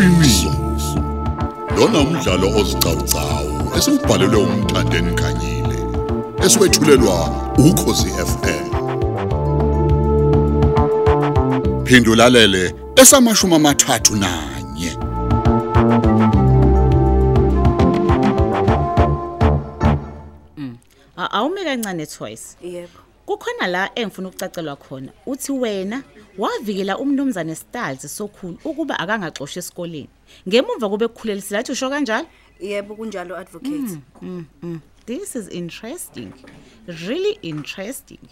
iqiniso. Lona umdlalo ozicawucawu esibhalelwe umthandeni khanyile eswetshulelwa ukhosi FM Phindulalele esamashumi amathathu nanye A- awume kancane twice Yebo. kukhona la engifuna ukucacelwa khona uthi wena wavikela umnumzane Stalls sokhulu ukuba akangaxoshi esikoleni ngemuva kube kukhulelisile athi usho kanjalo Yebo kunjalo advocate. mm, mm. this is interesting really interesting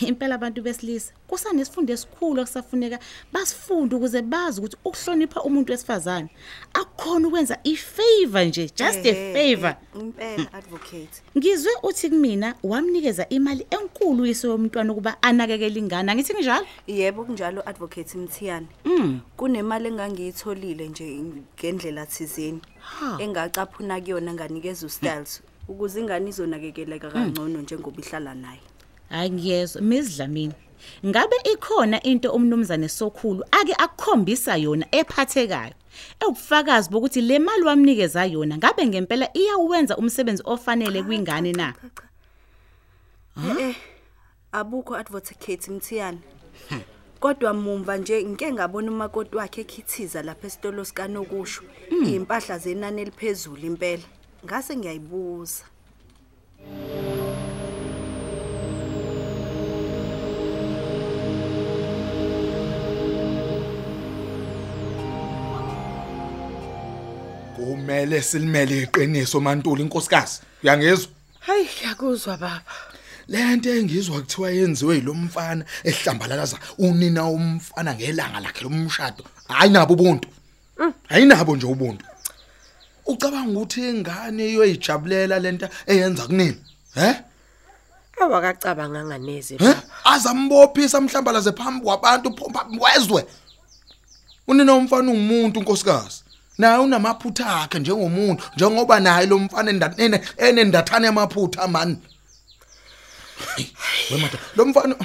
impela abantu besilisa kusanesifundo esikhulu okusafuneka basifunde ukuze bazi ukuthi ukuhlonipha umuntu wesifazane akukhona ukwenza ifavor nje just a favor Impela advocate. ngizwe uthi kumina wamnikeza imali enkulu uyise womntwana ukuba anakekele ingane angithi njalo Yebo kunjalo advocate Mthiyane. Mm. Kunemali engangiyitholile nje ngendlela thizeni Ha. engacaphuna kuyona nganikeza uStyles ukuze ingane izonakekeleka kangcono njengoba ihlala naye. Hayi ngiyezwa mizidlamini ngabe ikhona into umnumzane sokhulu ake akukhombisa yona ephathekayo ewubufakazi bokuthi le mali wamnikeza yona ngabe ngempela iyawuwenza umsebenzi ofanele kwingane na Eh eh. Abukho advocate Mthiyane. Kodwa mumva nje ngeke ngabona umakoti wakhe ekhithiza lapha esitolo sikanokusho. Impahla zenani eliphezulu impela. Ngase ngiyayibuza. Kumele silimele iqiniso mantuli inkosikazi uyangizwa? Hayi ngiyakuzwa baba. lento engizwa kuthiwa yenziwe yilomfana ehlambalalaza unina umfana ngelanga lakhe lomshado. Hayi nabo ubuntu. Ayinabo nje ubuntu. Ucabanga ukuthi ingane iyoyijabulela lento eyenza kunini he? Awakacabanganga neze he? Baba. azambophisa mhlambalaze phambi kwabantu phomba wezwe unina umfana ungumuntu nkosikazi. Naye unamaphutha akhe njengomuntu njengoba naye lo mfana endatene enendathane yamaphutha mani wemata lo mfana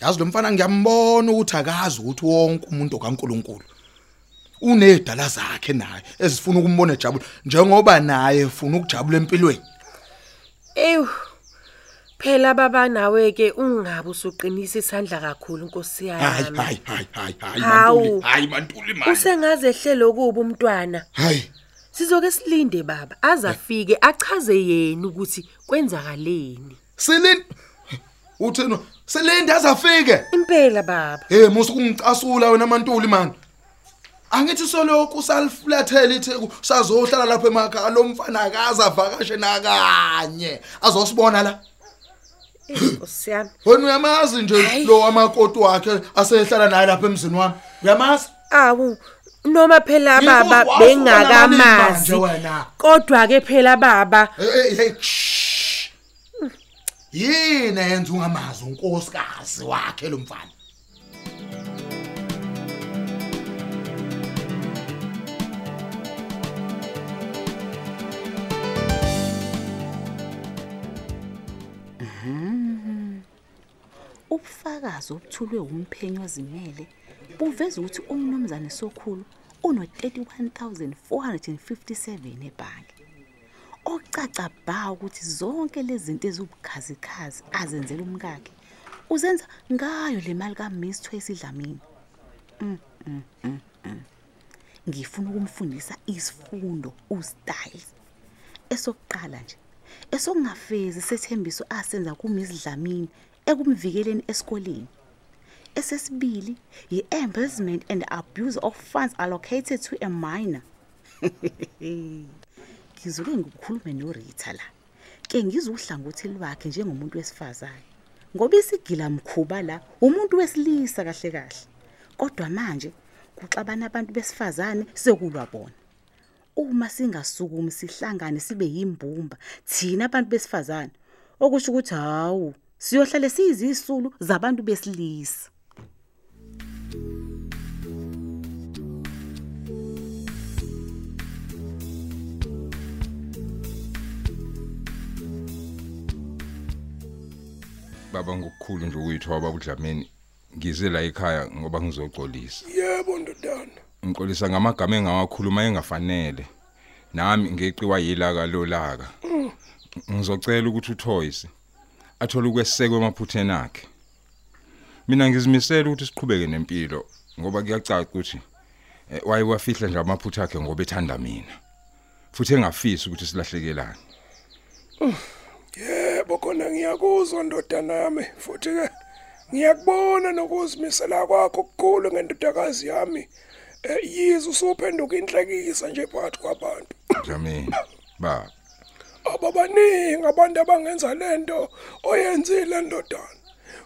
yazi lo mfana ngiyambona ukuthi akazi ukuthi wonke umuntu kaNkuluNkulu unedala zakhe naye ezifuna ukumbona ejabula njengoba naye efuna ukujabula empilweni. Ew. Phela baba nawe ke ungabe usuqinisa isandla kakhulu Nkosi hayi yami. hayi hayi hayi hayi mantuli hayi mantuli mani. Usengaze ehlelo kuba umntwana. hayi. Sizoke silinde baba. Azafike achaze yena ukuthi kwenzakaleni. silin uthena silinda azafike. Impela baba. hey musukungicasula wena mantuli man angithi soloko usaliflathela itheku sazohlala lapha emakhaya lo mfana akaza vakashe nakanye azosibona la? Nkosi yami. wena uyamazi nje lo amakoti wakhe asehlala naye lapha emzini wami uyamazi Awu noma phela baba bengakamazi. Kodwa ke phela baba hey, hey shh. yini yenza ungamazi unkosikazi wakhe lo mfana ubufakazi obuthulwe umphenyi wazimele buveza ukuthi umnumzane sokhulu uno-31457 ebhange. Ocaca bha ukuthi zonke lezi zinto eziwubukhazikhazi azenzela umkakhe uzenza ngayo le mali kaMiss Tracy Dlamini. Mm, mm, mm, mm. ngifuna ukumfundisa isifundo ustyles esokuqala nje esokungafezi sethembiso asenza kuMiss Dlamini ekumvikeleni esikoleni. Esesibili yi-embezzlement and abuse of funds allocated to a minor. Ngizuke ngikukhulume noRita la. Ke ngizuhlangothi lwakhe njengomuntu wesifazane. Ngoba isigila mkhuba la umuntu wesilisa kahle kahle. Kodwa manje kuxabana abantu besifazane sekulwa bona. Uma singasukumi sihlangane sibe yimbumba thina abantu besifazane. Okusho ukuthi hawu siyohlale sizisulu zabantu besilisa. Baba ngokukhulu nje ukuyithoba udlamini ngize la ekhaya ngoba ngizoxolisa yebo ndodana. Ngiqolisa ngamagama engawakhuluma engafanele nami ngeqiwa yilaka lolaka. Ngizocela ukuthi uToys athole ukwesekwa emaphutheni akhe. Mina ngizimisela ukuthi siqhubeke nempilo ngoba kuyacaca ukuthi eh, wayewafihla nje amaphutha akhe ngoba ethanda mina. Futhi engafisi ukuthi silahlekelane. Yebo khona ngiyakuzwa ndodana yami futhi ke ngiyakubona nokuzimisela kwakho okukhulu ngendodakazi yami. Eh yizo usuphenduka inhlekisa nje phakathi kwabantu. Jamini ba Ababaningi abantu abangenza lento oyenzile ndodana.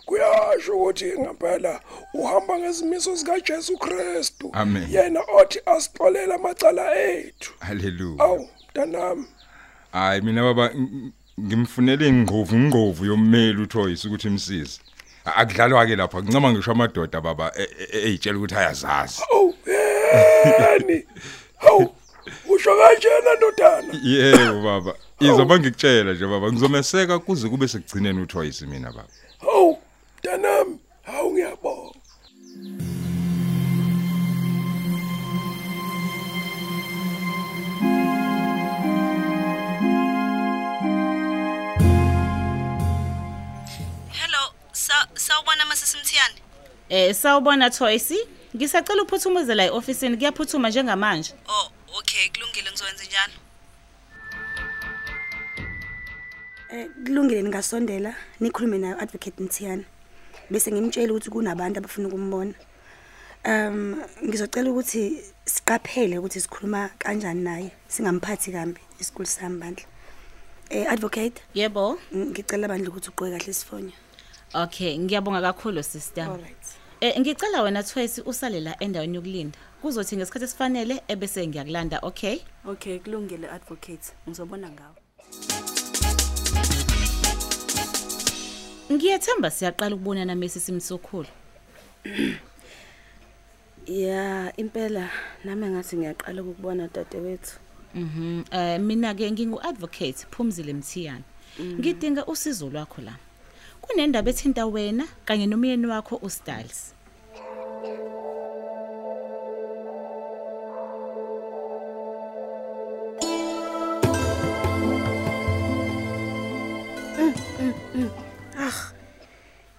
Kuyasho ukuthi ngempela uhamba ngezimiso zika Jesu Kristu. Yena othi asixolela amacala ethu. haleluya Awu mntanami hayi mina baba ng- ng- ngimfunele ingqovu ingqovu yommeli uToys ukuthi imsize akudlalwa ke lapha ngincama ngisho amadoda baba e- e- eyitshela ukuthi ayazazi Awu yeni. Hawu usho kanjena ndodana. yebo baba izwa bangikutshela nje baba ngizomeseka kuze kube sekugcineni uToys mina baba Hawu mntanami hawu ngiyabonga. Hello, sa sawubona masisimthiyane. Eh sawubona Toys. Ngisacela uphuthumuze la eofficeini kuyaphuthuma njengamanje. Oh, okay, kulungile ngizokwenza njalo. Eh kulungile ningasondela nikhulume nayo advocate Mthiyana. Bese ngimtshela ukuthi kunabantu abafuna ukumbona. Um ngizocela ukuthi siqaphele ukuthi sikhuluma kanjani naye singamphathi kambi isikole sami bandla. Eh advocate Yebo. ngicela bandla ukuthi uqoke kahle isifonyo. Okay, ngiyabonga kakhulu sister. Alright. Eh ngicela wena Toys usale la endaweni yokulinda. Kuzothi ngesikhathi esifanele ebese ngiyakulanda, okay? Okay, kulungile advocate. Ngizobona ngawe. Ngiyethemba siyaqala ukubonana mesi simsokhulu. Ya impela nami ngathi ngiyaqala ukubona dadewethu. Mhm. Eh mina ke ngingu advocate Phumzile Mthiyane. Ngidinga usizo lwakho la. Kunendaba ethinta wena kanye nomyeni wakho uStyles.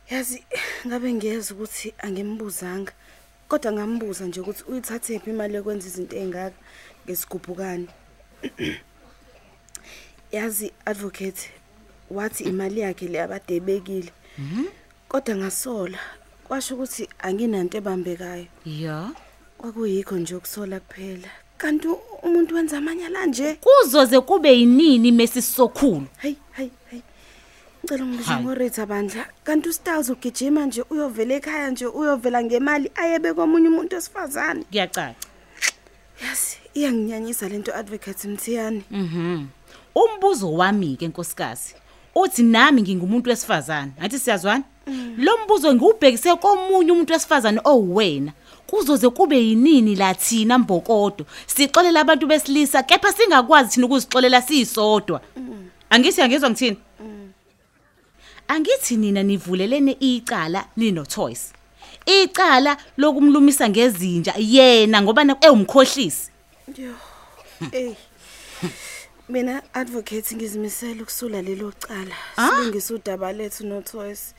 Yazi ngabe ngiyeza ukuthi angimbuzanga kodwa ngambuza nje ukuthi uyithathe phi imali yokwenza izinto ezingaka ngesigubhukani. Yazi advocate wathi imali yakhe le abadebekile. Kodwa ngasola kwasho ukuthi anginanto ebambekayo. Ya. Kwakuyikho nje ukusola kuphela. Kanti umuntu wenza amanyala nje. Kuzoze kube yinini mesi sokhulu. Hey hey hey. Ngicela ngibize Hayi. ngoretha bandla. Kanti uStyles ugijima nje uyovela ekhaya nje uyovela ngemali ayebe komunye umuntu osifazane. Kuyacaca. Yazi iyanginyanyisa lento advocate Mthiyani. Mhm. Umbuzo wami ke nkosikazi. Uthi nami ngingumuntu wesifazane. Ngathi siyazwana? Lo mbuzo ngiubhekise komunye umuntu wesifazane owuwena. Kuzoze kube yinini la thina mbokodo. Sixolela abantu besilisa kepha singakwazi thina ukuzixolela sisodwa. Angithi angizwa ngithini? Angithi nina nivulelene icala nino Toys. Icala lokumlumisa ngezinja yena ngoba ewumkhohlisi. Yo. Ey. Mina advocate ngizimisela ukusula lelo cala. Silungisa udaba lethu no Toys.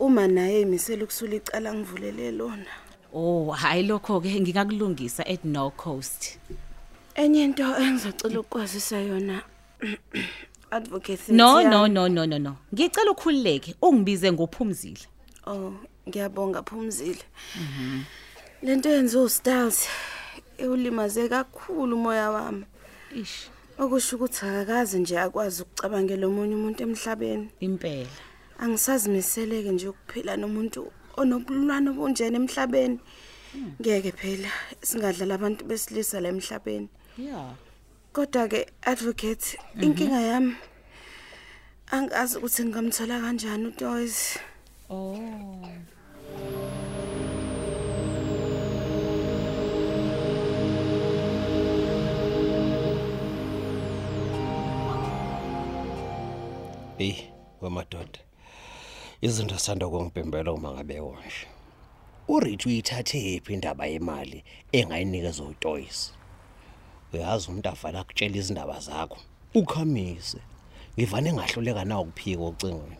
Uma naye emisela ukusula icala ngivulele lona. Oh, hayi lokho ke ngingakulungisa at No Coast. Enye into engizocela ukwazisa yona advocate No, Mthiyani. no, no, no, no, no. Ngicela ukhululeke ungibize ngophumzile. Oh, ngiyabonga Phumzile. Lento yenziwa uStyles ewulimaze kakhulu umoya wami. Ish, Okusho ukuthi akakaze nje akwazi ukucabangela omunye umuntu emhlabeni. impela. Angisazimiseleke nje ukuphila nomuntu onobululwane obunjena emhlabeni. Ngeke phela singadlala abantu besilisa la emhlabeni. Yeah. Kodwa ke advocate inkinga yami angazi ukuthi ngingamthola kanjani uToys. Oh. Hey, wamadoda. Izinto sanda kungibhembela uma ngabe wonje. uRich uyithathe phi indaba yemali engayinikeza uToys? Uyazi umuntu avala akutshela izindaba zakho ukhamise. Ngivane ngahluleka nawo ukuphika ocingweni?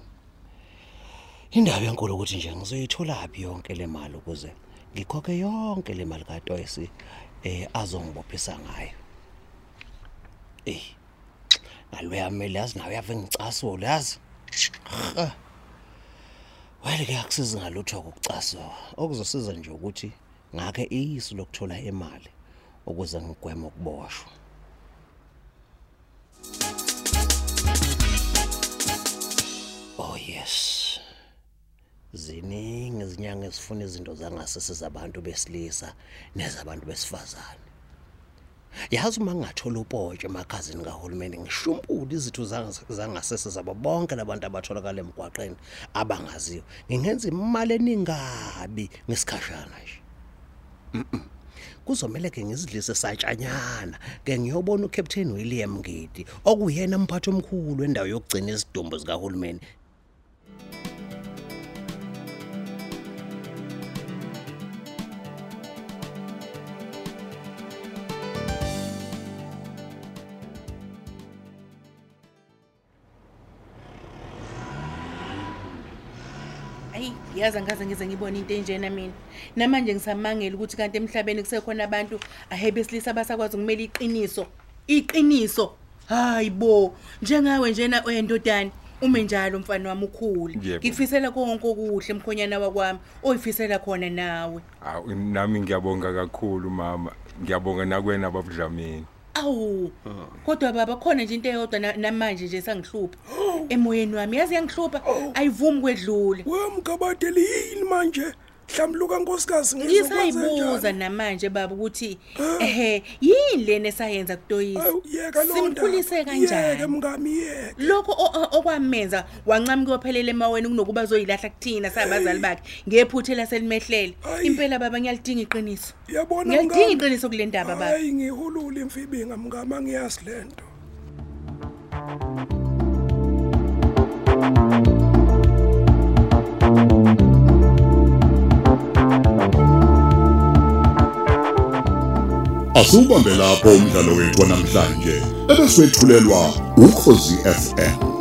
Indaba enkulu ukuthi nje ngizoyithola phi yonke le mali ukuze ngikhokhe yonke le mali kaToys eh azongibophisa ngayo? Eh ngaloya mele yazi nawe yave ngicasula yazi Ha. Wale ke akusizi ngalutho ukucaswa okuzosiza nje ukuthi ngakhe isu lokuthola imali ukuze ngigweme ukuboshwa. Oh yes. Ziningi izinyanga ezifuna izinto zangasese zabantu besilisa nezabantu besifazane. Yazi uma ngathola upotshe emakhazini kahulumeni ngishumpula izitho zangas- zangasese zabo bonke labantu abatholakala emgwaqeni abangaziyo. Ngingenza imali eningabi ngesikhashana nje. Mhm. kuzomela ke ngizidlise satshanyana ke ngiyobona uCaptain William Ngidi okuyena mphathi omkhulu wendawo yokugcina izidumbu zikahulumeni. Yazi angaze ngize ngibone into enjena mina. Namanje ngisamangela ukuthi kanti emhlabeni kusekhona abantu ahe besilisa abasakwazi ukumela iqiniso. Iqiniso. Hayibo, njengawe njena oyendodana ume njalo mfana wami ukhule. Yebo. Ngikufisela konke okuhle mkhonyana wakwami oyifisela khona nawe. Awu nami ngiyabonga kakhulu mama. Ngiyabonga nakwena babudlamini. Awu. Kodwa baba khona nje into eyodwa na- namanje nje sangihlupha. Emoyeni wami yazi yangihlupha ayivumi kwedlule. wemgabadeli yini manje mhlawumluka nkosikazi Ngisayibuza namanje baba ukuthi ehe yini lena esayenza kuToyisi. yeka lo Simkhulise yeke kanjani? mngami yeke Lokho o- o- okwamenza wancama kuyophelela emaweni kunokuba azoyilahla kuthina sabazali bakhe ngephuthe laselimehlele. Impela baba ngiyalidinga iqiniso. yabona Ngiyalidinga iqiniso kule ndaba baba. hayi ngihulula imfibinga mngama ngiyazi lento Asubambe lapho umdlalo wethu namhlanje ebeswetshulelwa ukhozi FM